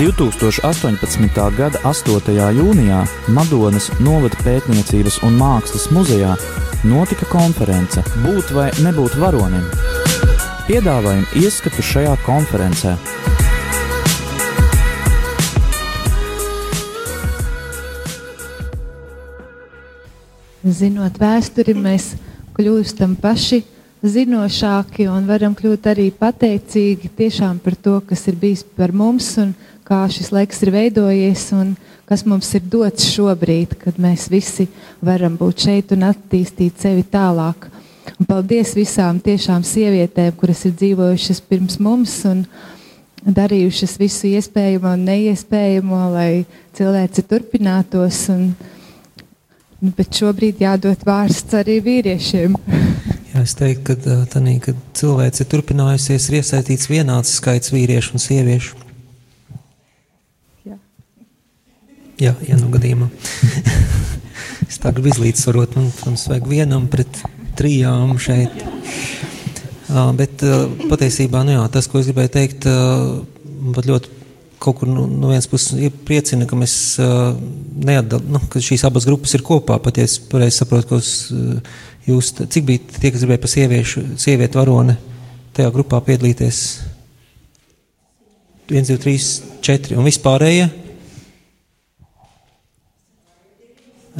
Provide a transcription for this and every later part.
2018. gada 8. jūnijā Madonas novada pētniecības un mākslas muzejā notika konference Būt vai nebūt varonim. Piedāvājam ieskatu šajā konferencē. Zinot vēsturi, mēs kļūstam paši zinošāki un varam kļūt arī pateicīgi tiešām par to, kas ir bijis par mums un kā šis laiks ir veidojies un kas mums ir dots šobrīd, kad mēs visi varam būt šeit un attīstīt sevi tālāk. Un paldies visām tiešām sievietēm, kuras ir dzīvojušas pirms mums un darījušas visu iespējamo un neiespējamo, lai cilvēci turpinātos. Un, nu, bet šobrīd jādod vārsts arī vīriešiem. Jā, es teiktu, ka, tanī, kad cilvēks ir turpinājusies, ir iesaistīts vienāds skaits vīriešu un sieviešu. Jā, Jā ja nu gadījumā. es tā gribu izlīdzsvarot, man, protams, vajag vienam pret trijām šeit. Uh, bet uh, patiesībā, nu jā, tas, ko es gribēju teikt, uh, pat ļoti kaut kur nu, no vienas puses priecina, ka mēs uh, neatdal, nu, ka šīs abas grupas ir kopā. Pat ja es pareizi saprotu, ka uh, Jūs, cik bija tie, kas gribēja pa sieviešu, sievieti varoni tajā grupā piedalīties? 1, 2, 3, 4 un vispārējie?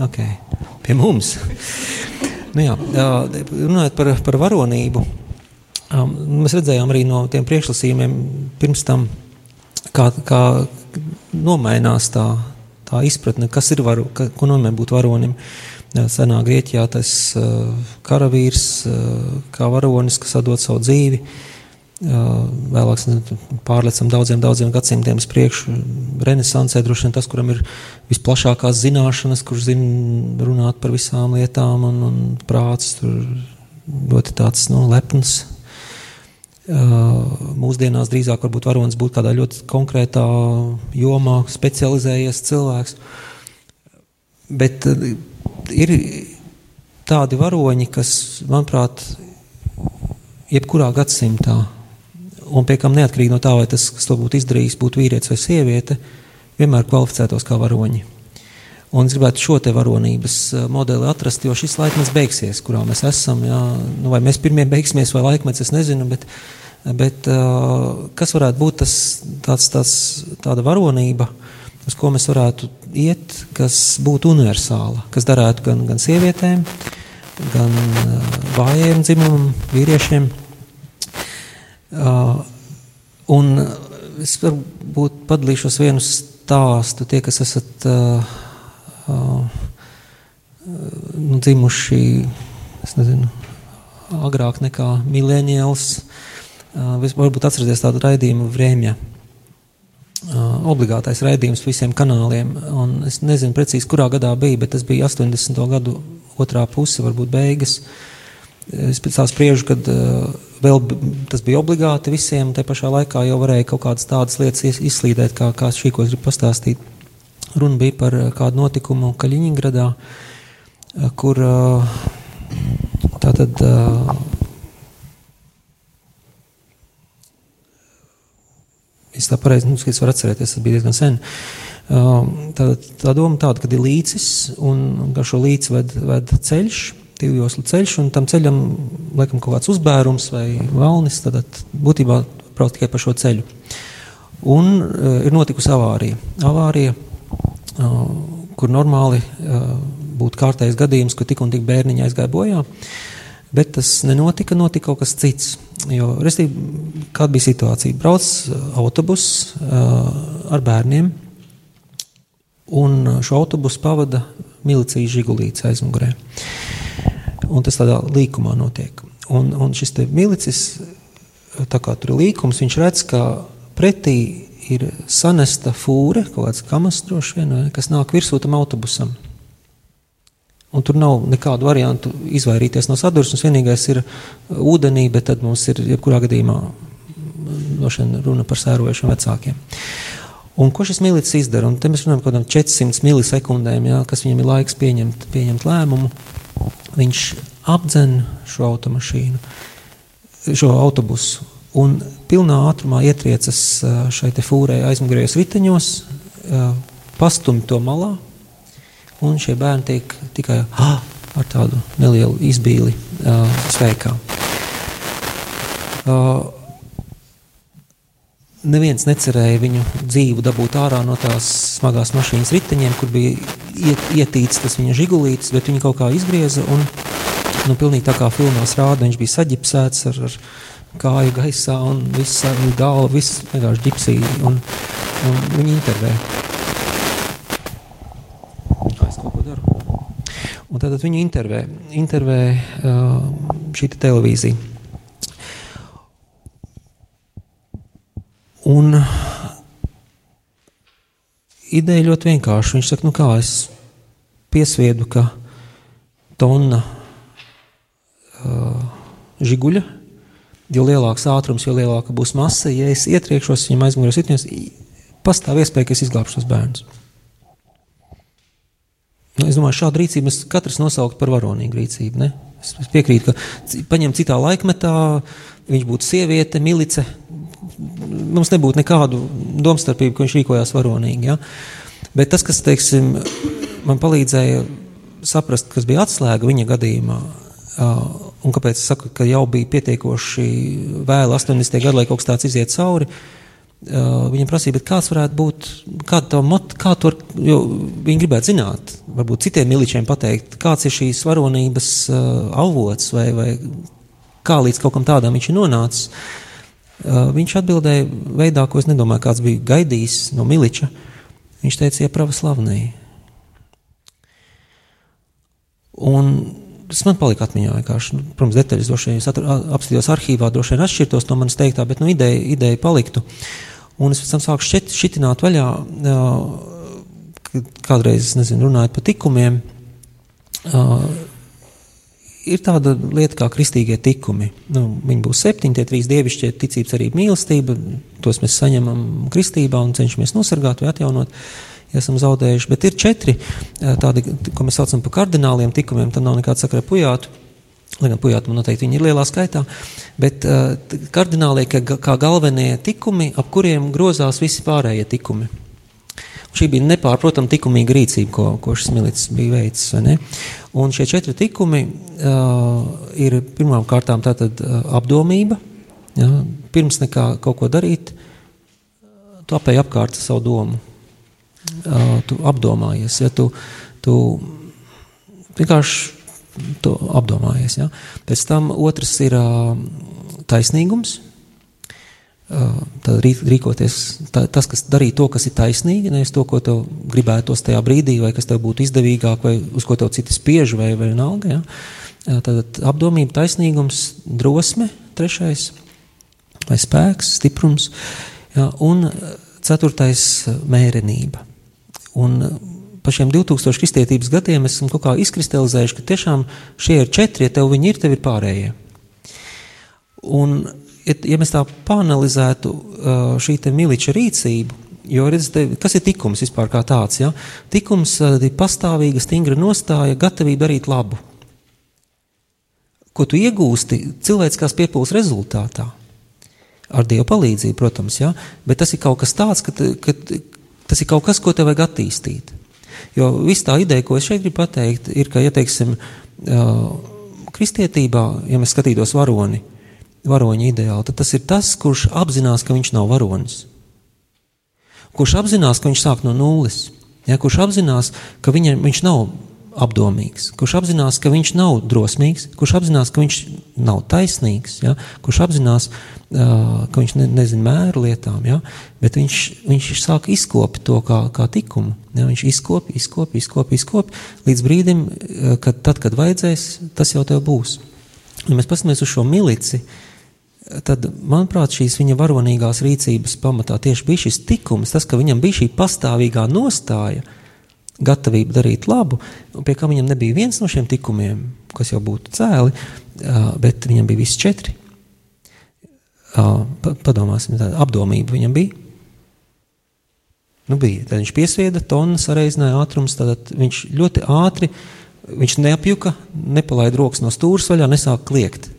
Ok, pie mums. nu jā, runājot par, par varonību, mēs redzējām arī no tiem priekšlasījumiem pirms tam, kā, kā nomainās tā, tā izpratne, kas ir varu, ka, ko nozīmē būt varonim. Uh, senā Grieķijā tas karavīrs, kā varonis, kas atdod savu dzīvi. Vēlāk pārlecam daudziem, daudziem gadsimtiem uz priekšu. Renesansē droši vien tas, kuram ir visplašākās zināšanas, kurš zina runāt par visām lietām, un, un prāts tur ļoti tāds nu, lepns. Mūsdienās drīzāk varbūt varonis būtu kādā ļoti konkrētā jomā specializējies cilvēks. Bet ir tādi varoņi, kas, manuprāt, jebkurā gadsimtā, un pie kam neatkarīgi no tā, vai tas, kas to būtu izdarījis, būtu vīrietis vai sieviete, vienmēr kvalificētos kā varoņi. Un es gribētu šo te varonības eh, modeli atrast, jo šis laikmets beigsies, kurā mēs esam. Jā, nu, vai mēs pirmie beigsimies, vai laikmets, es nezinu, bet, bet uh, kas varētu būt tas, tāds, tāds, tāda varonība, uz ko mēs varētu iet, kas būtu universāla, kas darētu gan, gan sievietēm, gan uh, vājiem dzimumam, vīriešiem. Uh, un es varbūt padalīšos vienu stāstu, tie, kas esat uh, uh, nu, dzimuši, es nezinu, agrāk nekā mileniāls, uh, varbūt atcerieties tādu raidījumu Vrēmja obligātais raidījums visiem kanāliem. Es nezinu precīzi, kurā gadā bija, bet tas bija 80. gadu otrā puse, varbūt beigas. Es pēc tā spriežu, kad uh, vēl tas bija obligāti visiem, te pašā laikā jau varēja kaut kādas tādas lietas izslīdēt, kā, kā šī, ko es gribu pastāstīt. Runa bija par kādu notikumu Kaļiņgradā, kur uh, tātad Es tā pareizi, nu, varu atcerēties, tas bija diezgan sen. Tā, tā doma tāda, ka ir līcis un ka šo līci ved, ved ceļš, divu joslu ceļš, un tam ceļam laikam kaut kāds uzbērums vai valnis, tad būtībā brauc tikai pa šo ceļu. Un uh, ir notikusi avārija. Avārija, uh, kur normāli uh, būtu kārtējs gadījums, ka tik un tik bērniņi aizgāja bojā, bet tas nenotika, notika kaut kas cits. Jo, restīvi, kāda bija situācija? Brauc uh, autobus uh, ar bērniem, un uh, šo autobusu pavada milicijas žigulīts aizmugurē. Un tas tādā līkumā notiek. Un, un šis milicis, tā kā tur ir līkums, viņš redz, ka pretī ir sanesta fūre, kaut kāds kamas droši vien, kas nāk virsū tam autobusam. Un tur nav nekādu variantu izvairīties no sadursmes. Vienīgais ir ūdenī, bet tad mums ir jebkurā gadījumā no runa par sērojušiem vecākiem. Un ko šis milicis izdara? Un te mēs runājam par kaut kādām 400 milisekundēm, jā, kas viņam ir laiks pieņemt, pieņemt lēmumu. Viņš apdzen šo automašīnu, šo autobusu. Un pilnā ātrumā ietriecas šai fūrē aizmugurējos riteņos, pastumj to malā, un šie bērni tiek tikai ah, ar tādu nelielu izbīli sveikā. Neviens necerēja viņu dzīvu dabūt ārā no tās smagās mašīnas riteņiem, kur bija iet, ietīts tas viņa žigulītis, bet viņi kaut kā izgrieza un nu, pilnīgi tā kā filmās rāda, viņš bija saģipsēts ar, ar kāju gaisā un viss viņa galva, viss vienkārši ģipsī un, un viņi intervē. Es kaut ko daru. Un tad viņu intervē, intervē uh, šī te televīzija. Un ideja ļoti vienkārša. Viņš saka, nu kā es piesviedu, ka tonna uh, žiguļa, jo lielāks ātrums, jo lielāka būs masa, ja es ietriekšos viņam aizmugurēs itņos, pastāv iespēja, ka es izglābšu tos bērnus. Nu, es domāju, šādu rīcību mēs katrs nosaukt par varonīgu rīcību. Ne? Es, piekrītu, ka paņem citā laikmetā, viņš būtu sieviete, milice, mums nebūtu nekādu domstarpību, ka viņš rīkojās varonīgi. Ja? Bet tas, kas teiksim, man palīdzēja saprast, kas bija atslēga viņa gadījumā, un kāpēc es saku, ka jau bija pietiekoši vēl 80. gadi, lai kaut kas tāds iziet cauri. Viņam prasīja, kāds varētu būt, kāda tā mot, kā to, jo viņi gribētu zināt, varbūt citiem miličiem pateikt, kāds ir šīs varonības avots vai, vai kā līdz kaut kam tādam viņš ir nonācis. Uh, viņš atbildēja veidā, ko es nedomāju, kāds bija gaidījis no Miliča. Viņš teica, ja pravoslavnī. Un tas man palika atmiņā vienkārši. Nu, protams, detaļas droši vien apstājos arhīvā, droši vien atšķirtos no manas teiktā, bet nu, ideja, ideja paliktu. Un es pēc tam sāku šķit, šitināt vaļā, uh, kādreiz, nezinu, runājot par tikumiem. Ir tāda lieta kā kristīgie tikumi. Nu, viņi būs septiņi, tie trīs dievišķie ticības arī mīlestība. Tos mēs saņemam kristībā un cenšamies nosargāt vai atjaunot. Ja esam zaudējuši, bet ir četri tādi, ko mēs saucam par kardināliem tikumiem. Tam nav nekāda sakra pujātu. Lai gan pujāti man noteikti ir lielā skaitā, bet uh, kardinālie kā, kā galvenie tikumi, ap kuriem grozās visi pārējie tikumi. Šī bija nepārprotama likumīga rīcība, ko, ko šis milicis bija veicis. Un šie četri tikumi uh, ir pirmām kārtām tātad uh, apdomība. Ja, pirms nekā kaut ko darīt, tu apēji apkārt savu domu. Uh, tu apdomājies, ja tu, tu vienkārši to apdomājies. Ja. Pēc tam otrs ir uh, taisnīgums rīkoties, tā, tas, kas darīja to, kas ir taisnīgi, nevis to, ko tev gribētos tajā brīdī, vai kas tev būtu izdevīgāk, vai uz ko tev citi spiež, vai, vai vienalga. Ja? Tad apdomība, taisnīgums, drosme, trešais, vai spēks, stiprums, ja? un ceturtais mērenība. Un pa šiem 2000 kristietības gadiem esam kaut kā izkristalizējuši, ka tiešām šie ir četri, ja tev viņi ir, tev ir pārējie. Un ja, mēs tā panelizētu šī miliča rīcību, jo redziet, kas ir tikums vispār kā tāds? Ja? Tikums ir pastāvīga, stingra nostāja, gatavība darīt labu. Ko tu iegūsti cilvēciskās piepūles rezultātā? Ar Dieva palīdzību, protams, ja? bet tas ir kaut kas tāds, ka, ka tas ir kaut kas, ko tev vajag attīstīt. Jo viss tā ideja, ko es šeit gribu pateikt, ir, ka, ja teiksim, kristietībā, ja mēs skatītos varoni, uh, varoņa ideālu, tad tas ir tas, kurš apzinās, ka viņš nav varonis. Kurš apzinās, ka viņš sāk no nulles, ja, kurš apzinās, ka viņa, viņš nav apdomīgs, kurš apzinās, ka viņš nav drosmīgs, kurš apzinās, ka viņš nav taisnīgs, ja, kurš apzinās, uh, ka viņš ne, nezina mēru lietām, ja, bet viņš, viņš sāk izkopt to kā, kā tikumu. Ja, viņš izkopja, izkopja, izkopja, izkopja līdz brīdim, kad tad, kad vajadzēs, tas jau tev būs. Ja mēs paskatāmies uz šo milici, uh, tad, manuprāt, šīs viņa varonīgās rīcības pamatā tieši bija šis tikums, tas, ka viņam bija šī pastāvīgā nostāja, gatavība darīt labu, pie kā viņam nebija viens no šiem tikumiem, kas jau būtu cēli, bet viņam bija visi četri. Padomāsim, tāda apdomība viņam bija. Nu, bija. Tad viņš piesvieda tonnas, sareizināja ātrums, tad viņš ļoti ātri, viņš neapjuka, nepalaida rokas no stūras vaļā, nesāk kliegt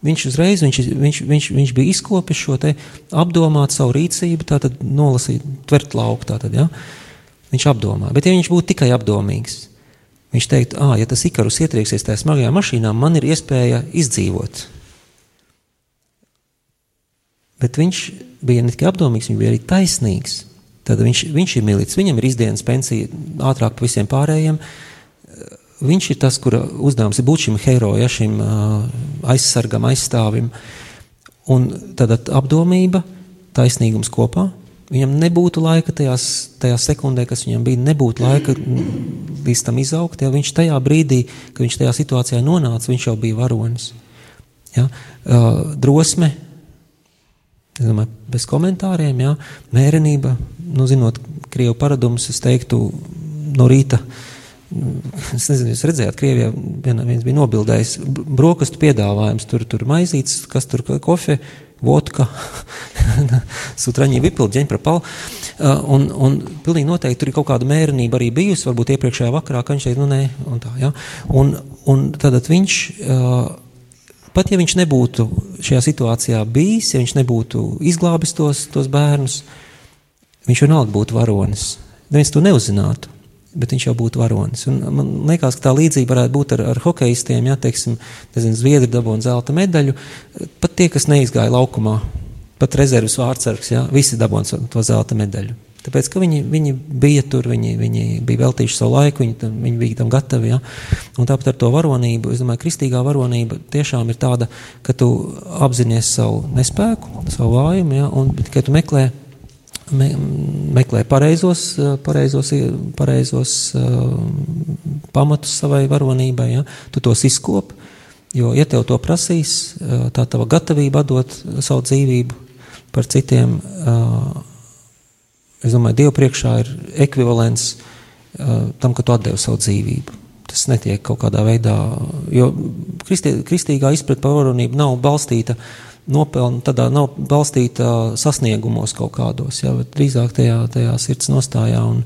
Viņš uzreiz viņš, viņš, viņš, viņš bija izkopis šo te apdomāt savu rīcību, tātad nolasīt, tvert lauku. Tātad, ja? Viņš apdomā. Bet, ja viņš būtu tikai apdomīgs, viņš teiktu, ah, ja tas ikarus ietrieksies tajā smagajā mašīnā, man ir iespēja izdzīvot. Bet viņš bija ne tikai apdomīgs, viņš bija arī taisnīgs. Tad viņš, viņš ir milicis, viņam ir izdienas pensija ātrāk par visiem pārējiem. Viņš ir tas, kura uzdevums ir būt šim herojam, ja, šim aizsargam, aizstāvim. Un tad apdomība, taisnīgums kopā. Viņam nebūtu laika tajās, tajā sekundē, kas viņam bija, nebūtu laika līdz tam izaugt. Ja viņš tajā brīdī, kad viņš tajā situācijā nonāca, viņš jau bija varonis. Ja? Drosme, domāju, bez komentāriem, jā, mērenība, nu, zinot krievu paradumus, es teiktu, no rīta. Es nezinu, jūs redzējāt, Krievijā viens bija nobildējis brokastu piedāvājums, tur, tur maizītes, kas tur kofe, vodka, sutraņi vipili, ģeņprapal. Uh, un, un pilnīgi noteikti tur ir kaut kāda mērenība arī bijusi, varbūt iepriekšējā vakarā, ka viņš teica, nu nē, un tā, jā. Un, un tad viņš, uh, Pat ja viņš nebūtu šajā situācijā bijis, ja viņš nebūtu izglābis tos, tos bērnus, viņš vienalga būtu varonis. Neviens to neuzzinātu, bet viņš jau būtu varonis. Un man liekas, ka tā līdzība varētu būt ar, ar hokeistiem, ja, teiksim, nezinu, Zviedri dabūna zelta medaļu, pat tie, kas neizgāja laukumā, pat rezerves vārdsargs, ja, visi dabūna to zelta medaļu. Tāpēc, ka viņi, viņi bija tur, viņi, viņi bija veltījuši savu laiku, viņi, tam, viņi bija tam gatavi. Ja? Un tāpat ar to varonību, es domāju, kristīgā varonība tiešām ir tāda, ka tu apzinājies savu nespēku, savu vājumu, ja? un tikai tu meklē, me, meklē pareizos, pareizos, pareizos uh, pamatus savai varonībai, ja? tu tos izkopi. Jo, ja tev to prasīs, tā tava gatavība dot savu dzīvību par citiem, es domāju, Dievu priekšā ir ekvivalents tam, ka tu atdevi savu dzīvību. Tas netiek kaut kādā veidā, jo kristī, kristīgā izpratne par varonību nav balstīta nopelnu, tādā nav balstīta sasniegumos kaut kādos, jā, bet drīzāk tajā, tajā sirds nostājā un,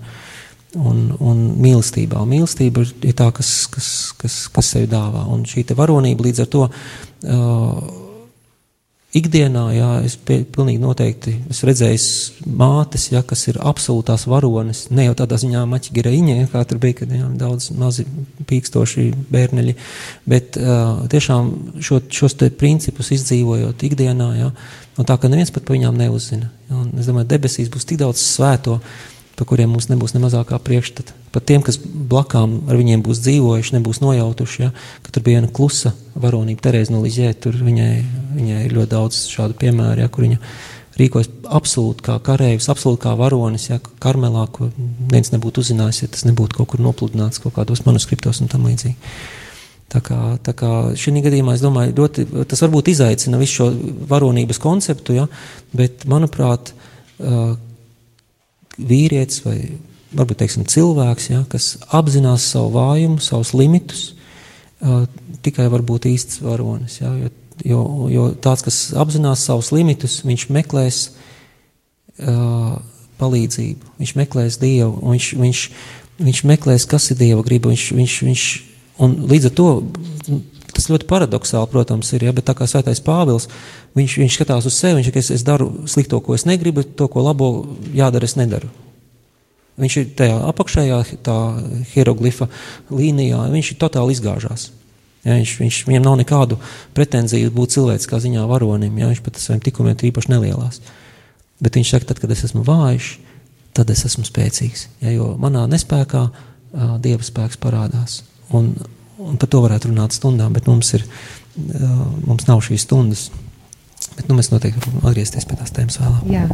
un, un mīlestībā. Un mīlestība ir tā, kas, kas, kas, kas sevi dāvā. Un šī varonība līdz ar to uh, ikdienā, jā, es pie, pilnīgi noteikti esmu redzējis mātes, jā, kas ir absolūtās varonis, ne jau tādā ziņā maķigeraiņē, kā tur bija, kad jā, daudz mazi pīkstoši bērneļi, bet uh, tiešām šo, šos te principus izdzīvojot ikdienā, jā, un tā, ka neviens pat par viņām neuzzina. Jā, un es domāju, debesīs būs tik daudz svēto, par kuriem mums nebūs ne mazākā priekšstata. Pat tiem, kas blakām ar viņiem būs dzīvojuši, nebūs nojautuši, ja, ka tur bija viena klusa varonība, Terēza no Lizē, tur viņai, viņai ir ļoti daudz šādu piemēru, ja, kur viņa rīkojas absolūti kā karavīrs, absolūti kā varonis, ja karmelā, ko neviens nebūtu uzzinājis, ja tas nebūtu kaut kur nopludināts kaut kādos manuskriptos un tam līdzīgi. Tā kā, tā kā šī gadījumā, es domāju, ļoti, tas varbūt izaicina visu šo varonības konceptu, ja, bet, manuprāt, vīrietis vai varbūt teiksim, cilvēks, ja, kas apzinās savu vājumu, savus limitus, uh, tikai var būt īsts varonis. Ja, jo, jo, jo tāds, kas apzinās savus limitus, viņš meklēs uh, palīdzību, viņš meklēs Dievu, viņš, viņš, viņš meklēs, kas ir Dieva griba. Viņš, viņš, viņš, un līdz ar to tas ļoti paradoxāli, protams, ir. Ja, bet tā kā Svētais Pāvils, viņš, viņš skatās uz sevi, viņš saka, es, es daru slikto, ko es negribu, to, ko labo jādara, es nedaru. Viņš ir tajā apakšējā hieroglifa līnijā, viņš ir totāli izgāžās. Ja, viņš, viņš, viņam nav nekādu pretenziju būt cilvēciskā ziņā varonim, ja, viņš pat saviem tikumiem īpaši nelielās. Bet viņš saka, tad, kad es esmu vājš, tad es esmu spēcīgs. Ja, jo manā nespējā dieva spēks parādās. Un, un par to varētu runāt stundām, bet mums, ir, uh, mums nav šīs stundas. Bet nu, mēs noteikti varam atgriezties pie tās tēmas vēlāk. Jā.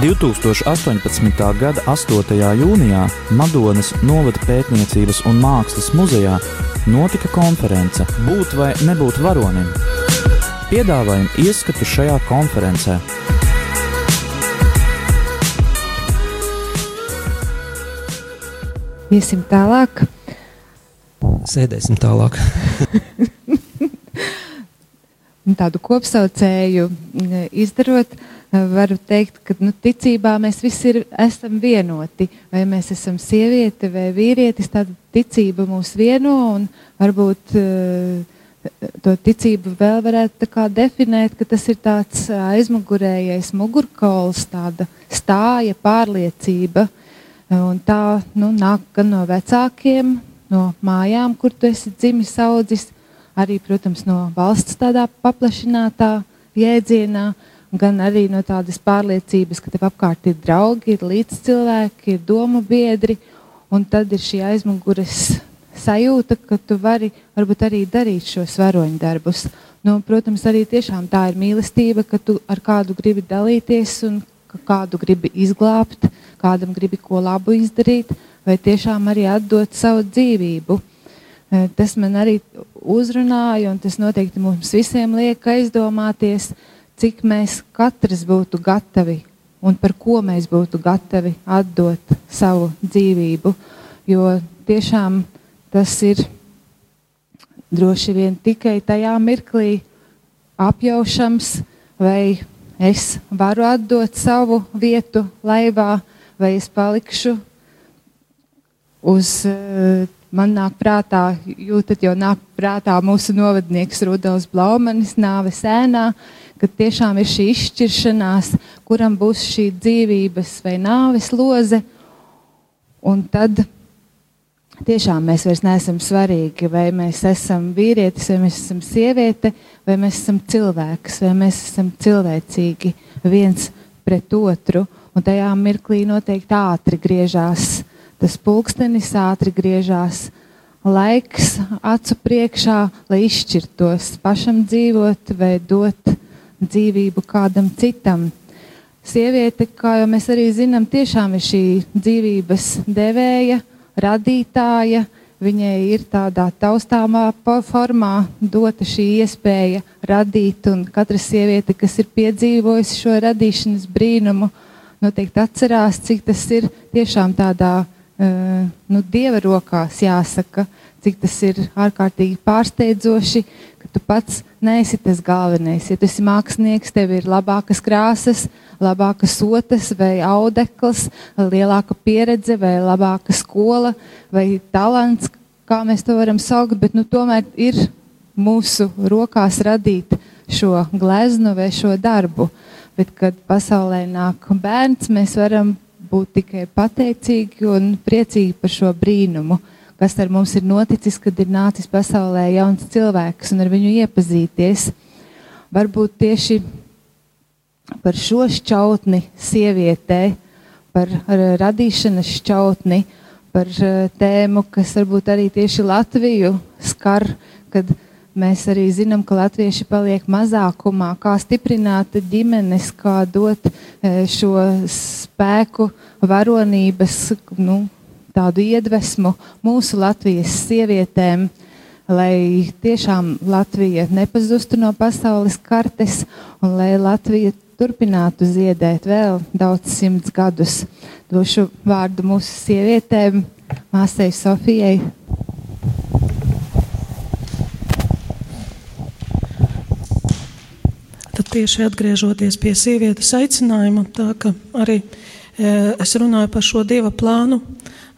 2018. gada 8. jūnijā Madonas novada pētniecības un mākslas muzejā notika konference Būt vai nebūt varonim. Piedāvājam ieskatu šajā konferencē. Iesim tālāk. Sēdēsim tālāk. Tādu kopsaucēju izdarot, varu teikt, ka nu, ticībā mēs visi ir, esam vienoti. Vai mēs esam sieviete vai vīrietis, tāda ticība mūs vieno un varbūt to ticību vēl varētu definēt, ka tas ir tāds aizmugurējais mugurkauls, tāda stāja pārliecība. Un tā nu, nāk gan no vecākiem, no mājām, kur tu esi dzimis, audzis, arī, protams, no valsts tādā paplašinātā jēdzienā gan arī no tādas pārliecības, ka tev apkārt ir draugi, ir līdzcilvēki, ir domu biedri, un tad ir šī aizmugures sajūta, ka tu vari varbūt arī darīt šos varoņu darbus. Nu, protams, arī tiešām tā ir mīlestība, ka tu ar kādu gribi dalīties un kādu gribi izglābt, kādam gribi ko labu izdarīt, vai tiešām arī atdot savu dzīvību. E, tas man arī uzrunāja, un tas noteikti mums visiem liek aizdomāties, cik mēs katrs būtu gatavi un par ko mēs būtu gatavi atdot savu dzīvību. Jo tiešām tas ir droši vien tikai tajā mirklī apjaušams, vai es varu atdot savu vietu laivā, vai es palikšu uz. Man nāk prātā, jūtat, jau nāk prātā mūsu novadnieks Rudolfs Blaumanis, nāves ēnā, ka tiešām ir šī izšķiršanās, kuram būs šī dzīvības vai nāves loze. Un tad tiešām mēs vairs neesam svarīgi, vai mēs esam vīrietis, vai mēs esam sieviete, vai mēs esam cilvēks, vai mēs esam cilvēcīgi viens pret otru. Un tajā mirklī noteikti ātri griežās tas pulkstenis, ātri griežās laiks acu priekšā, lai izšķirtos pašam dzīvot vai dot dzīvību kādam citam. Sieviete, kā jau mēs arī zinām, tiešām ir šī dzīvības devēja, radītāja. Viņai ir tādā taustāmā formā dota šī iespēja radīt, un katra sieviete, kas ir piedzīvojusi šo radīšanas brīnumu, noteikti atcerās, cik tas ir tiešām tādā uh, nu, dieva rokās, jāsaka, cik tas ir ārkārtīgi pārsteidzoši, ka tu pats neesi tas galvenais. Ja tu esi mākslinieks, tev ir labākas krāsas, labākas sotas vai audekls, lielāka pieredze vai labāka skola vai talants, kā mēs to varam saukt, bet nu, tomēr ir mūsu rokās radīt šo gleznu vai šo darbu. Bet, kad pasaulē nāk bērns, mēs varam būt tikai pateicīgi un priecīgi par šo brīnumu kas ar mums ir noticis, kad ir nācis pasaulē jauns cilvēks un ar viņu iepazīties. Varbūt tieši par šo šķautni sievietē, par radīšanas šķautni, par eh, tēmu, kas varbūt arī tieši Latviju skar, kad mēs arī zinām, ka latvieši paliek mazākumā, kā stiprināt ģimenes, kā dot eh, šo spēku, varonības, nu, tādu iedvesmu mūsu Latvijas sievietēm, lai tiešām Latvija nepazustu no pasaules kartes un lai Latvija turpinātu ziedēt vēl daudz simts gadus. Došu vārdu mūsu sievietēm, māsai Sofijai. Tad tieši atgriežoties pie sievietes aicinājuma, tā ka arī e, es runāju par šo dieva plānu,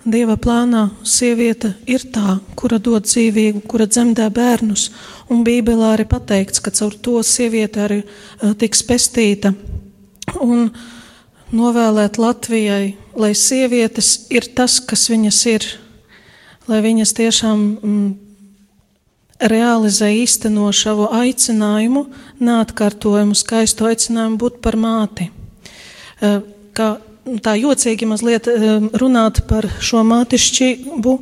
Dieva plānā sieviete ir tā, kura dod dzīvību, kura dzemdē bērnus, un Bībelē arī pateikts, ka caur to sieviete arī uh, tiks pestīta. Un novēlēt Latvijai, lai sievietes ir tas, kas viņas ir, lai viņas tiešām mm, realizē īsteno savu aicinājumu, neatkārtojumu skaistu aicinājumu būt par māti. Uh, kā tā jocīgi mazliet ehm, runāt par šo mātišķību,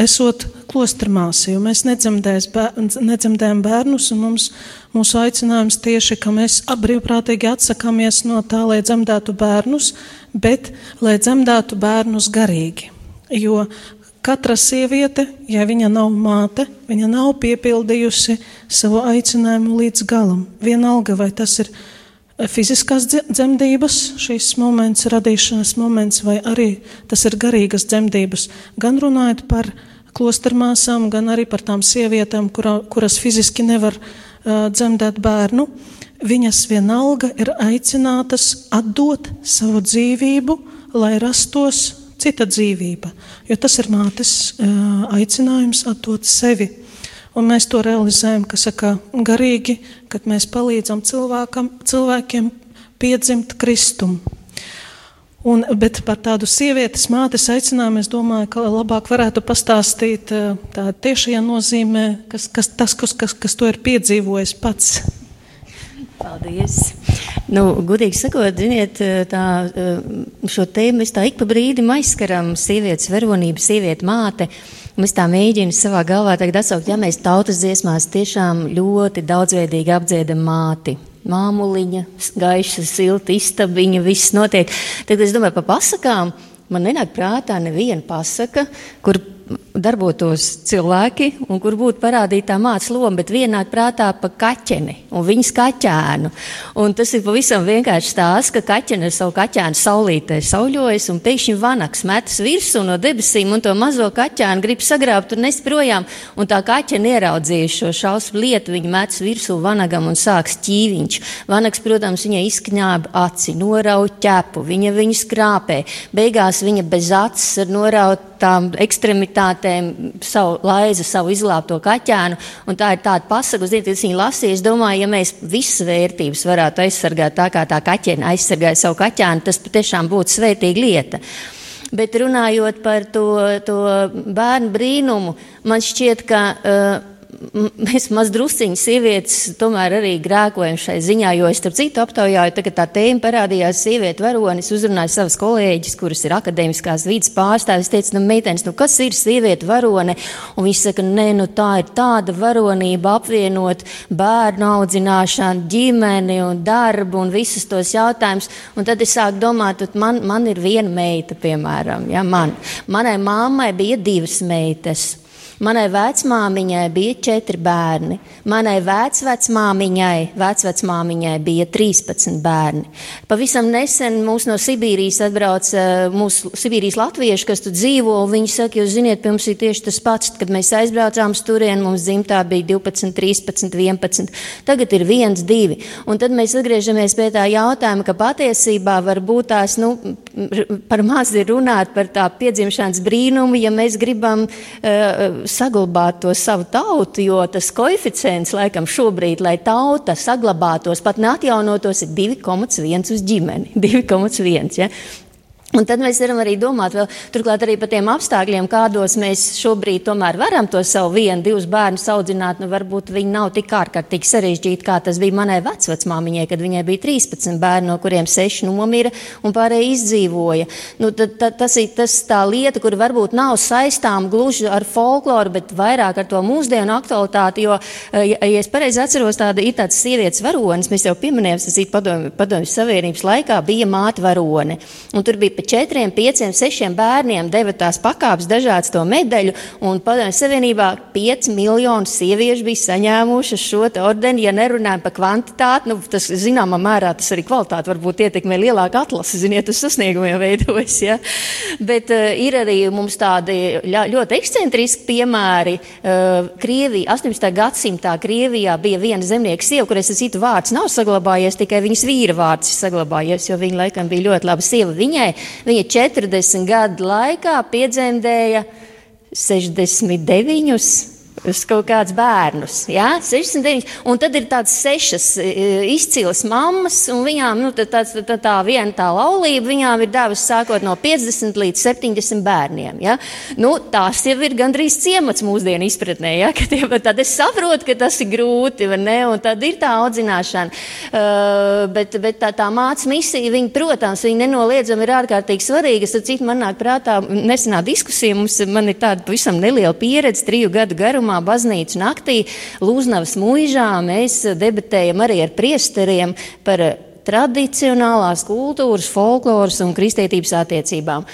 esot klostermāsi, jo mēs nedzemdējam bērnus, un mums, mūsu aicinājums tieši, ka mēs brīvprātīgi atsakāmies no tā, lai dzemdētu bērnus, bet lai dzemdētu bērnus garīgi. Jo katra sieviete, ja viņa nav māte, viņa nav piepildījusi savu aicinājumu līdz galam. Vienalga, vai tas ir fiziskās dzemdības, šīs moments, radīšanas moments, vai arī tas ir garīgas dzemdības. Gan runājot par klostermāsām, gan arī par tām sievietēm, kura, kuras fiziski nevar uh, dzemdēt bērnu. viņas vienalga ir aicinātas atdot savu dzīvību, lai rastos cita dzīvība. Jo tas ir mātes aicinājums atdot sevi. Un mēs to realizējam, kas saka, garīgi, kad mēs palīdzam cilvēkam, cilvēkiem piedzimt Kristumu. Un, bet par tādu sievietes mātes aicinājumu es domāju, ka labāk varētu pastāstīt tā tiešajā nozīmē, kas, kas, tas, kas, kas, kas to ir piedzīvojis pats. Paldies! Nu, gudīgi sakot, ziniet, tā, šo tēmu mēs tā ik pa brīdim aizskaram sievietes varonību, sieviete māte. Mēs tā mēģinām savā galvā tagad atsaukt, ja mēs tautas dziesmās tiešām ļoti daudzveidīgi apdziedam māti māmuliņa, gaiša, silta istabiņa, viss notiek. Tad es domāju par pasakām. Man nenāk prātā neviena pasaka, kur darbotos cilvēki un kur būtu parādīta tā mācības loma, bet vienāk prātā pa kaķeni un viņas kaķēnu. Un tas ir pavisam vienkārši stāsts, ka kaķene ar savu kaķēnu saulītē sauļojas un pēkšņi vanaks metas virsū no debesīm un to mazo kaķēnu grib sagrābt un nest projām. Un tā kaķene ieraudzījuši šo šausmu lietu, viņa metas virsū vanagam un sāks ķīviņš. Vanaks, protams, viņai izkņāba aci, norauj ķepu, viņa viņu skrāpē. Beigās viņa bez acis ar norautām ekstremitātēm savu laizu, savu izglābto kaķēnu. Tā ir tāda pasaka, ziniet, es viņu lasīju. Es domāju, ja mēs visas vērtības varētu aizsargāt tā, kā tā kaķene aizsargāja savu kaķēnu, tas patiešām būtu svētīga lieta. Bet runājot par to, to bērnu brīnumu, man šķiet, ka. Uh, mēs mazdrusciņi sievietes tomēr arī grēkojam šai ziņā, jo es starp citu aptaujāju, tagad tā tēma parādījās sieviete varonis, uzrunāju savas kolēģis, kuras ir akadēmiskās vidas pārstāvis, teica, nu, meitenes, nu, kas ir sieviete varone? Un viņš saka, nē, nu, tā ir tāda varonība apvienot bērnu audzināšanu, ģimeni un darbu un visus tos jautājumus. Un tad es sāku domāt, man, man ir viena meita, piemēram, ja, man. Manai mammai bija divas meitas. Manai vecmāmiņai bija četri bērni, manai vecvecmāmiņai, vecvecmāmiņai bija 13 bērni. Pavisam nesen mūs no Sibīrijas atbrauca eh, mūsu Sibīrijas latvieši, kas tur dzīvo, un viņi saka, jūs ziniet, pie mums ir tieši tas pats, kad mēs aizbraucām uz turieni, mums dzimtā bija 12, 13, 11, tagad ir 1, 2. Un tad mēs atgriežamies pie tā jautājuma, ka patiesībā varbūt tās, nu, par maz ir runāt par tā piedzimšanas brīnumu, ja mēs gribam uh, saglabāt to savu tautu, jo tas koeficients laikam šobrīd, lai tauta saglabātos, pat neatjaunotos, ir 2,1 uz ģimeni. 2,1. Ja? Un tad mēs varam arī domāt vēl, turklāt arī par tiem apstākļiem, kādos mēs šobrīd tomēr varam to savu vienu, divus bērnus audzināt. Nu, varbūt viņi nav tik ārkārtīgi sarežģīti, kā tas bija manai vecvecmāmiņai, kad viņai bija 13 bērni, no kuriem 6 nomira un pārējie izdzīvoja. Nu, tad, tad, tas ir tas tā lieta, kur varbūt nav saistām gluži ar folkloru, bet vairāk ar to mūsdienu aktualitāti, jo, eh, ja, ja es pareizi atceros, tāda ir tāds sievietes varonis, mēs jau pieminējām, tas ir padomju, padomju savienības laikā, bija māte varone. Un tur bija četriem, pieciem, sešiem bērniem deva tās pakāpes, dažādas to medaļu, un Padomju Savienībā 5 miljonu sieviešu bija saņēmušas šo ordeni. Ja nerunājam par kvantitāti, nu, tas zināmā mērā tas arī kvalitāti varbūt ietekmē lielāku atlasi, ziniet, uz sasniegumiem veidojas. Ja? Bet uh, ir arī mums tādi ļoti ekscentriski piemēri. Uh, Krievija, 18. gadsimtā Krievijā bija viena zemnieka sieva, kurai es citu vārds nav saglabājies, tikai viņas vīra vārds ir saglabājies, jo viņa laikam bija ļoti laba sieva. Viņai Viņa 40 gadu laikā piedzemdēja 69 uz kaut kādus bērnus. Ja? 69. Un tad ir tādas sešas e, izcilas mammas, un viņām nu, tā, tā, tā, tā viena tā laulība viņām ir devusi sākot no 50 līdz 70 bērniem. Ja? Nu, tās jau ir gandrīz ciemats mūsdienu izpratnē. Ja? Tie, tad es saprotu, ka tas ir grūti, ne? un tad ir tā audzināšana. Uh, bet, bet tā, tā mācība misija, viņa, protams, viņa nenoliedzami ir ārkārtīgi svarīga. Es citu man nāk prātā nesenā diskusija, mums man ir tāda pavisam neliela pieredze triju gadu garumā pirmā baznīcas naktī Lūznavas mūžā mēs debatējam arī ar priesteriem par tradicionālās kultūras, folkloras un kristietības attiecībām.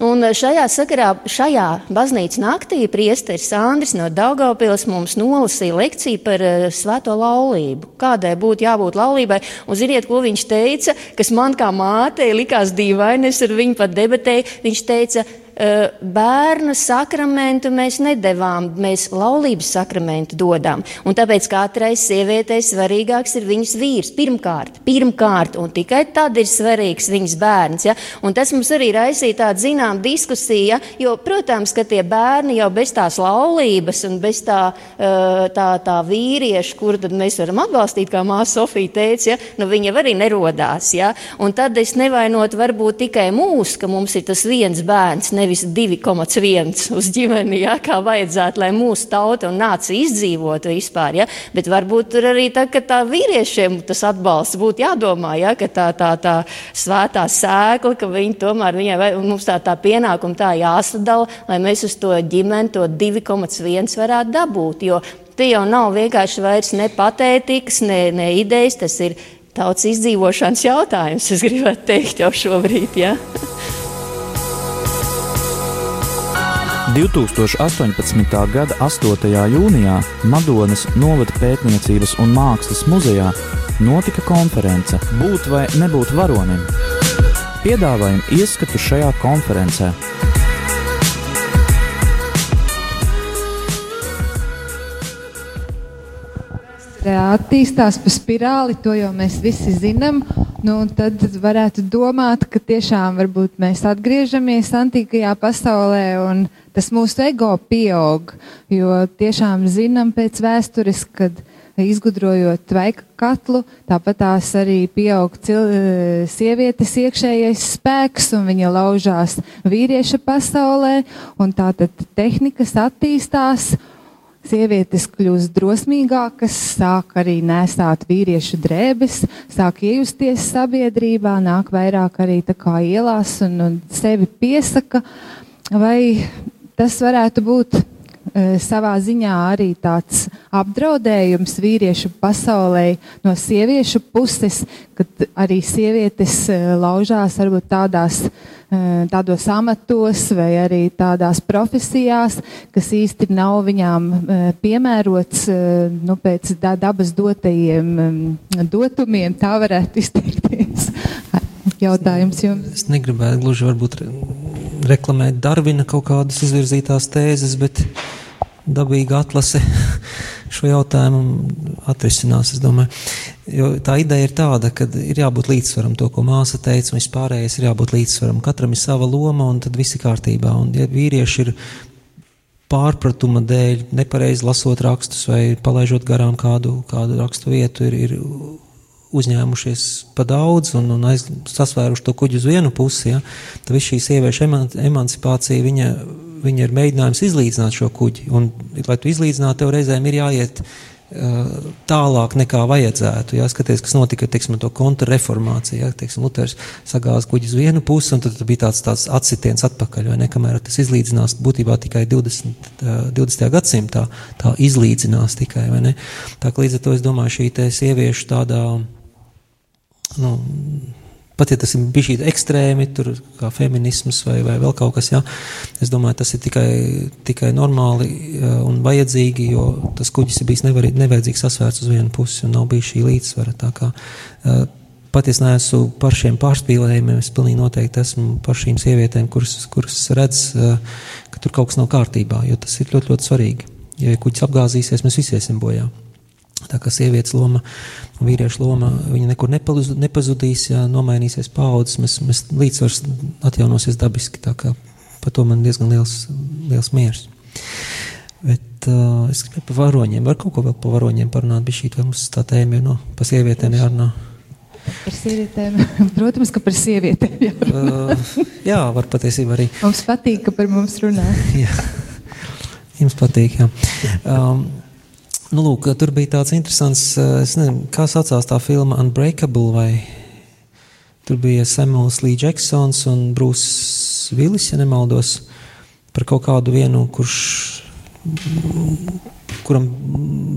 Un šajā sakarā, šajā baznīcas naktī priesteris Andris no Daugavpils mums nolasīja lekciju par uh, svēto laulību. Kādai būtu jābūt laulībai? Un ziniet, ko viņš teica, kas man kā mātei likās dīvaini, es ar viņu pat debatēju. Viņš teica, bērna sakramentu mēs nedavām, mēs laulības sakramentu dodam. Un tāpēc katrai sievietei svarīgāks ir viņas vīrs. Pirmkārt, pirmkārt, un tikai tad ir svarīgs viņas bērns. Ja? Un tas mums arī raisīja tādu zinām diskusiju, ja? jo, protams, ka tie bērni jau bez tās laulības un bez tā, tā, tā vīrieša, kuru tad mēs varam atbalstīt, kā māsa Sofija teica, ja? nu, viņa arī nerodās. Ja? Un tad es nevainotu varbūt tikai mūs, ka mums ir tas viens bērns, nevis 2,1 uz ģimeni, ja? kā vajadzētu, lai mūsu tauta un nācija izdzīvotu vispār. Ja? Bet varbūt tur arī tā, tā vīriešiem tas atbalsts būtu jādomā, ja? ka tā, tā, tā svētā sēkla, ka viņi tomēr viņai, mums tā, tā pienākuma tā jāsadala, lai mēs uz to ģimeni to 2,1 varētu dabūt. Jo tie jau nav vienkārši vairs ne patētikas, ne, ne idejas, tas ir tautas izdzīvošanas jautājums, es gribētu teikt jau šobrīd. Ja? 2018. gada 8. jūnijā Madonas novada pētniecības un mākslas muzejā notika konference Būt vai nebūt varonim. Piedāvājam ieskatu šajā konferencē. Attīstās pa spirāli, to jau mēs visi zinām. Nu, tad varētu domāt, ka tiešām mēs atgriežamies antīkajā pasaulē un tas mūsu ego pieaug. Jo tiešām zinām pēc vēstures, kad izgudrojot tvaika katlu, tāpat tās arī pieaug cil, sievietes iekšējais spēks un viņa laužās vīrieša pasaulē. Tātad tehnikas attīstās Sievietes kļūst drosmīgākas, sāk arī nesāt vīriešu drēbes, sāk iejusties sabiedrībā, nāk vairāk arī ielās un, un sevi piesaka. Vai tas varētu būt savā ziņā arī tāds apdraudējums vīriešu pasaulē no sieviešu puses, kad arī sievietes e, laužās varbūt tādās Eh, tādos amatos vai arī tādās profesijās, kas īsti nav viņām eh, piemērots eh, nu, pēc dabas dotajiem mm, dotumiem, tā varētu izteikties. Jautājums jums? Es negribētu gluži varbūt reklamēt Darvina kaut kādas izvirzītās tēzes, bet dabīga atlase šo jautājumu atrisinās. Jo tā ideja ir tāda, ka ir jābūt līdzsvaram to, ko māsa teica, un vispārējais ir jābūt līdzsvaram. Katram ir sava loma, un tad viss ir kārtībā. Un, ja vīrieši ir pārpratuma dēļ, nepareizi lasot rakstus vai palaižot garām kādu, kādu rakstu vietu, ir, ir uzņēmušies pa daudz un, un aiz, sasvēruši to kuģi uz vienu pusi, ja, tad viss šī sieviešu emancipācija, viņa viņa ir mēģinājums izlīdzināt šo kuģi. Un, lai tu izlīdzinātu, tev reizēm ir jāiet uh, tālāk nekā vajadzētu. Jāskaties, kas notika teiksim, ar to kontrreformāciju. Ja, teiksim, Luters sagāza kuģi uz vienu pusi, un tad, bija tāds, tāds atsitiens atpakaļ. Ne, kamēr tas izlīdzinās būtībā tikai 20. Uh, 20. gadsimtā, tā izlīdzinās tikai. Tā, līdz ar to es domāju, šī sieviešu tādā. Nu, pat ja tas ir bijis ekstrēmi, tur kā feminisms vai, vai vēl kaut kas, jā, es domāju, tas ir tikai, tikai normāli un vajadzīgi, jo tas kuģis ir bijis nevar, nevajadzīgi sasvērts uz vienu pusi un nav bijis šī līdzsvara. Kā, Pat es neesmu par šiem pārspīlējumiem, es pilnīgi noteikti esmu par šīm sievietēm, kuras, kuras redz, ka tur kaut kas nav kārtībā, jo tas ir ļoti, ļoti svarīgi. Ja kuģis apgāzīsies, mēs visi iesim bojā. Tā kā sievietes loma vīriešu loma, nekur nepazudīs, ja nomainīsies paudzes, mēs, mēs līdzsvars atjaunosies dabiski. Tā kā par to man diezgan liels, liels miers. Bet uh, es gribēju par varoņiem. Var kaut ko vēl par varoņiem parunāt? Bija šī, mums tā tēma ir no, par sievietēm jārunā? Par sievietēm, protams, ka par sievietēm jārunā. uh, jā, var patiesībā arī. Mums patīk, ka par mums runā. jā, jums patīk, jā. Um, Nu, lūk, tur bija tāds interesants, eh, nezinu, kā saucās tā filma Unbreakable, vai tur bija Samuels Lee Jacksons un Brūss Vilis, ja nemaldos, par kaut kādu vienu, kurš, kuram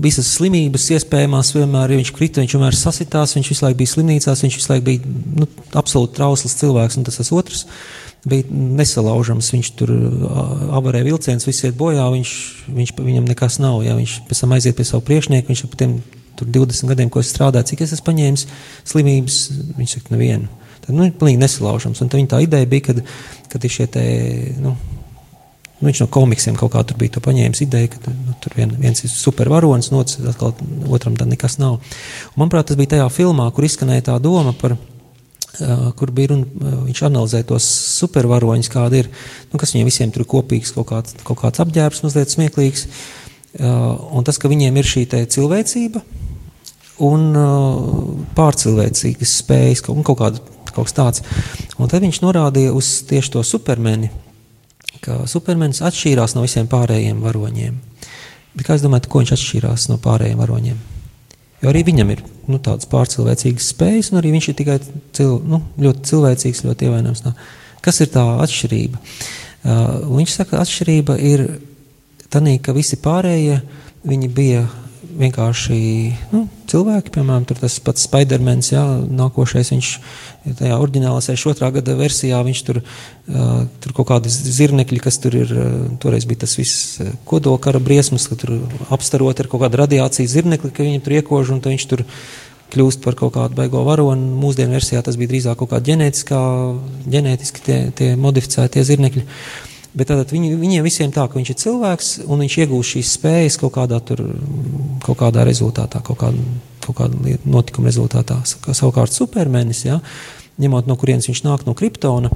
visas slimības iespējamās vienmēr, ja viņš krita, viņš vienmēr sasitās, viņš visu laiku bija slimnīcās, viņš visu laiku bija nu, absolūti trausls cilvēks, un tas tas otrs. Uh, bija nesalaužams. Viņš tur avarē vilciens, viss iet bojā, viņš, viņš, viņam nekas nav. Ja viņš pēc tam aiziet pie savu priekšnieku, viņš ap tiem 20 gadiem, ko es strādāju, cik es esmu paņēmis slimības, viņš saka, nevienu. Tad, nu, ir pilnīgi nesalaužams. Un tā, tā ideja bija, kad, kad šie te, nu, Nu, viņš no komiksiem kaut kā tur bija paņēmis ideju, ka nu, tur vien, viens ir supervaronis, otrs atkal otram tad nekas nav. Un, manuprāt, tas bija tajā filmā, kur izskanēja tā doma par, uh, kur bija runa, uh, viņš analizēja tos supervaroņus, kādi ir, nu, kas viņiem visiem tur ir kopīgs, kaut kāds, kaut kāds apģērbs mazliet smieklīgs, uh, un tas, ka viņiem ir šī cilvēcība un pārcilvēcīgas spējas, un kaut, kāda, kaut kas tāds. Un tad viņš norādīja uz tieši to supermeni, ka Supermens atšķīrās no visiem pārējiem varoņiem. Bet kā es domāju, ko viņš atšķīrās no pārējiem varoņiem? Jo arī viņam ir nu, tādas pārcilvēcīgas spējas, un arī viņš ir tikai cil, nu, ļoti cilvēcīgs, ļoti ievainojams. Kas ir tā atšķirība? Uh, viņš saka, ka atšķirība ir tā, ka visi pārējie bija vienkārši nu, cilvēki, piemēram, tas pats Spidermans, jā, nākošais viņš tajā oriģinālā 62. gada versijā, viņš tur, uh, tur kaut kādi zirnekļi, kas tur ir, uh, toreiz bija tas viss kodolkara briesmas, ka tur apstarot ar kaut kādu radiāciju zirnekli, ka viņam tur iekož un viņš tur kļūst par kaut kādu baigo varonu. Mūsdienu versijā tas bija drīzāk kaut kā ģenētiskā, ģenētiski tie, tie modificētie zirnekļi. Bet tātad viņi, viņiem visiem tā, ka viņš ir cilvēks un viņš iegūst šīs spējas kaut kādā, tur, kaut kādā rezultātā, kaut kāda, kaut kāda notikuma rezultātā. Savukārt supermenis, ja, ņemot no kurienes viņš nāk no kriptona,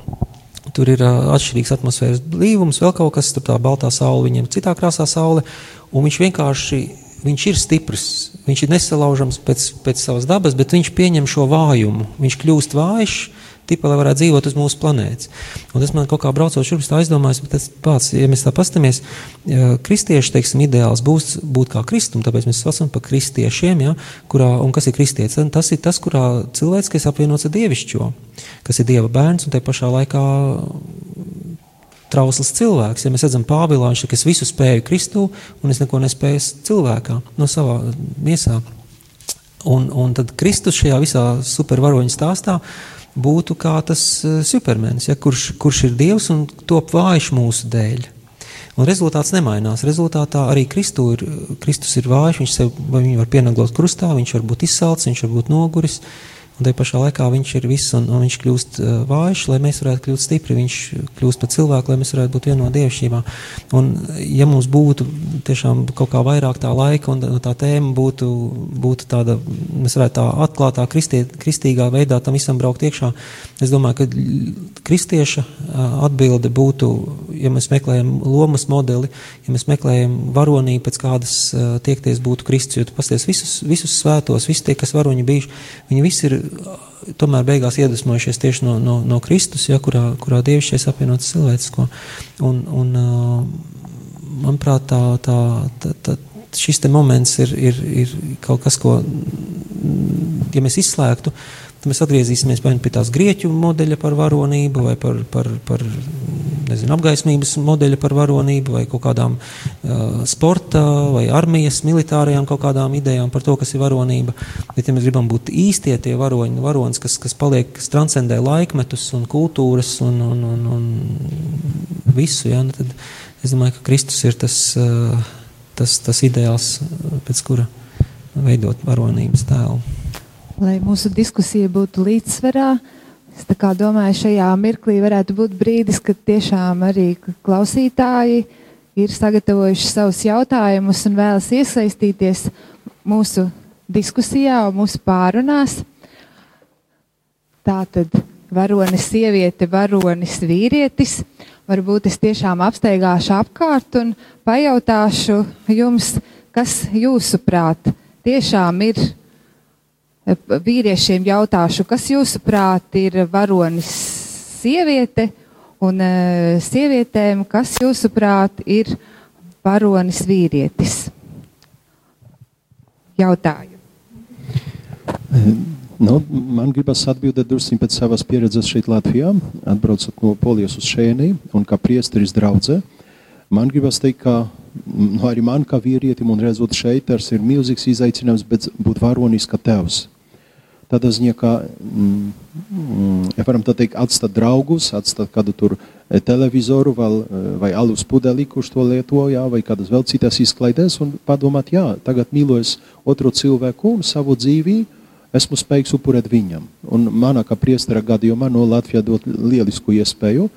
tur ir uh, atšķirīgs atmosfēras blīvums, vēl kaut kas, tur tā baltā saule, viņam citā krāsā saule, viņš vienkārši, viņš ir stiprs, viņš ir nesalaužams pēc, pēc savas dabas, bet viņš pieņem šo vājumu, viņš kļūst vājš, tipa, lai varētu dzīvot uz mūsu planētas. Un tas man kaut kā braucot šurp, tā aizdomājas, bet tas pats, ja mēs tā pastamies, kristieši, teiksim, ideāls būs būt kā kristum, tāpēc mēs saucam par kristiešiem, ja, kurā, un kas ir kristietis? Tas ir tas, kurā cilvēks, kas apvienots ar dievišķo, kas ir dieva bērns un te pašā laikā trausls cilvēks. Ja mēs redzam Pāvilā, viņš saka, es visu spēju Kristū, un es neko nespēju cilvēkā, no savā miesā. Un, un tad Kristus šajā visā supervaroņa stāstā būtu kā tas eh, supermenis, ja, kurš, kurš ir dievs un top vājš mūsu dēļ. Un rezultāts nemainās. Rezultātā arī Kristu ir, Kristus ir vājš, viņš sev, viņu var pienaglot krustā, viņš var būt izsalcis, viņš var būt noguris. Uh, Un tajā pašā laikā viņš ir viss, un, un viņš kļūst uh, vājš, lai mēs varētu kļūt stipri. Viņš kļūst par cilvēku, lai mēs varētu būt vienā no dievišķībā. Un, ja mums būtu tiešām kaut kā vairāk tā laika, un tā tēma būtu, būtu tāda, mēs varētu tā atklātā, kristie, kristīgā veidā tam visam braukt iekšā, es domāju, ka kristieša uh, atbilde būtu, ja mēs meklējam lomas modeli, ja mēs meklējam varonību, pēc kādas uh, tiekties būtu Kristus, jo tu pasties visus, visus svētos, visi tie, kas varoņi bijuši, viņi visi ir tomēr beigās iedvesmojušies tieši no, no, no Kristus, ja, kurā, kurā dievišķais apvienots cilvēcisko. Un, un, manuprāt, tā, tā, tā, tā, šis moments ir, ir, ir kaut kas, ko, ja mēs izslēgtu, tad mēs atgriezīsimies pie tās grieķu modeļa par varonību vai par, par, par nezinu, apgaismības modeļa par varonību vai kaut kādām uh, sporta vai armijas militārajām kaut kādām idejām par to, kas ir varonība. Bet, ja mēs gribam būt īstie tie varoņi, varonis, kas, kas paliek, kas transcendē laikmetus un kultūras un, un, un, un visu, ja, nu tad es domāju, ka Kristus ir tas, uh, tas, tas ideāls, pēc kura veidot varonības tēlu. Lai mūsu diskusija būtu līdzsvarā, Es domāju, šajā mirklī varētu būt brīdis, kad tiešām arī klausītāji ir sagatavojuši savus jautājumus un vēlas iesaistīties mūsu diskusijā un mūsu pārunās. Tā tad varonis sieviete, varonis vīrietis. Varbūt es tiešām apsteigāšu apkārt un pajautāšu jums, kas jūsuprāt tiešām ir vīriešiem jautāšu, kas jūsuprāt ir varonis sieviete, un uh, sievietēm, kas jūsuprāt ir varonis vīrietis? Jautāju. Nu, man gribas atbildēt drusku pēc savas pieredzes šeit Latvijā, atbraucot no Polijas uz šejieni un kā priesteris draudzē. Man gribas teikt, ka nu, arī man kā vīrietim un redzot šeit, tas ir milzīgs izaicinājums būt varonis kā tevs tādā ziņā, ka, mm, mm, ja varam tā teikt, atstāt draugus, atstāt kādu tur e, televizoru vai, e, vai alus pudeli, kurš to lieto, jā, vai kādas vēl citas izklaidēs, un padomāt, jā, tagad mīlojas otru cilvēku un savu dzīvi, esmu spējīgs upurēt viņam. Un manā kā priestera gadījumā no Latvijā dot lielisku iespēju,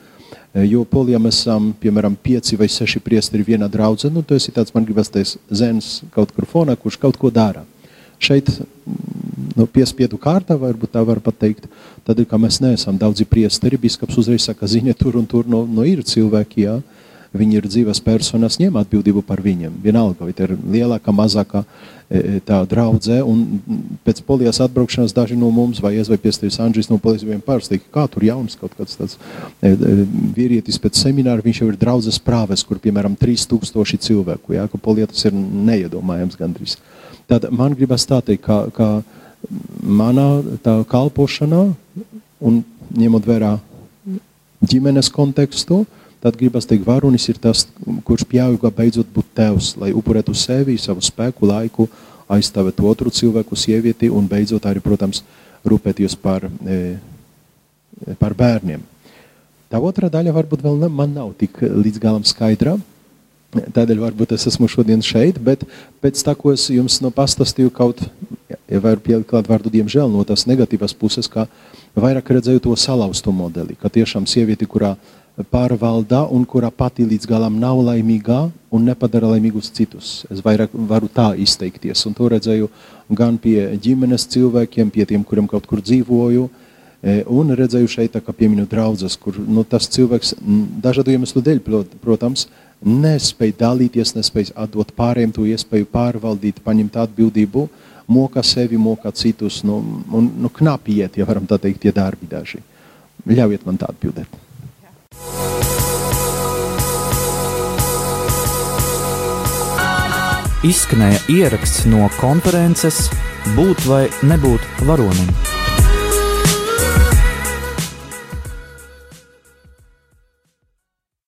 Jo polijā mēs esam, piemēram, pieci vai seši priesteri vienā draudzē, nu, tas ir tāds, man gribas teikt, zēns kaut kur fonā, kurš kaut ko dara. Šeit, nu, piespiedu kārtā, varbūt tā var pateikt, tad, ka mēs neesam daudzi priesteri, biskaps uzreiz saka, ziniet, tur un tur no, no ir cilvēki, jā, viņi ir dzīves personas, ņem atbildību par viņiem. Vienalga, vai tā ir lielāka, mazāka tā draudzē, un pēc polijas atbraukšanas daži no mums, vai es vai piestāvis Andžis no polijas, viņiem pārsteigti, kā tur jauns kaut kāds tāds vīrietis pēc semināra, viņš jau ir draudzes prāves, kur, piemēram, 3000 cilvēku, jā, ka polijā tas ir neiedomājams gandrīz. Tad man gribas tā teikt, ka, ka manā kalpošanā un ņemot vērā ģimenes kontekstu, tad gribas teikt, varonis ir tas, kurš pieauga beidzot būt tevs, lai upurētu sevi, savu spēku, laiku, aizstāvētu otru cilvēku, sievieti un beidzot arī, protams, rūpēties par, e, par bērniem. Tā otra daļa varbūt vēl ne, man nav tik līdz galam skaidra. Tādēļ varbūt es esmu šodien šeit, bet pēc tā, ko es jums no pastāstīju, kaut, ja varu pielikt klāt vārdu, diemžēl, no tās negatīvas puses, kā vairāk redzēju to salauztu modeli, ka tiešām sievieti, kurā pārvalda un kurā pati līdz galam nav laimīgā un nepadara laimīgus citus. Es vairāk varu tā izteikties. Un to redzēju gan pie ģimenes cilvēkiem, pie tiem, kuriem kaut kur dzīvoju, e, un redzēju šeit, kā pieminu draudzes, kur nu, tas cilvēks dažādu iemeslu dēļ, protams, nespēja dalīties, nespēja atdot pārējiem to iespēju pārvaldīt, paņemt atbildību, moka sevi, moka citus, nu, un nu, knapi iet, ja varam tā teikt, tie darbi daži. Ļaujiet man tā atbildēt. Izskanēja ieraksts no konferences Būt vai nebūt varonim.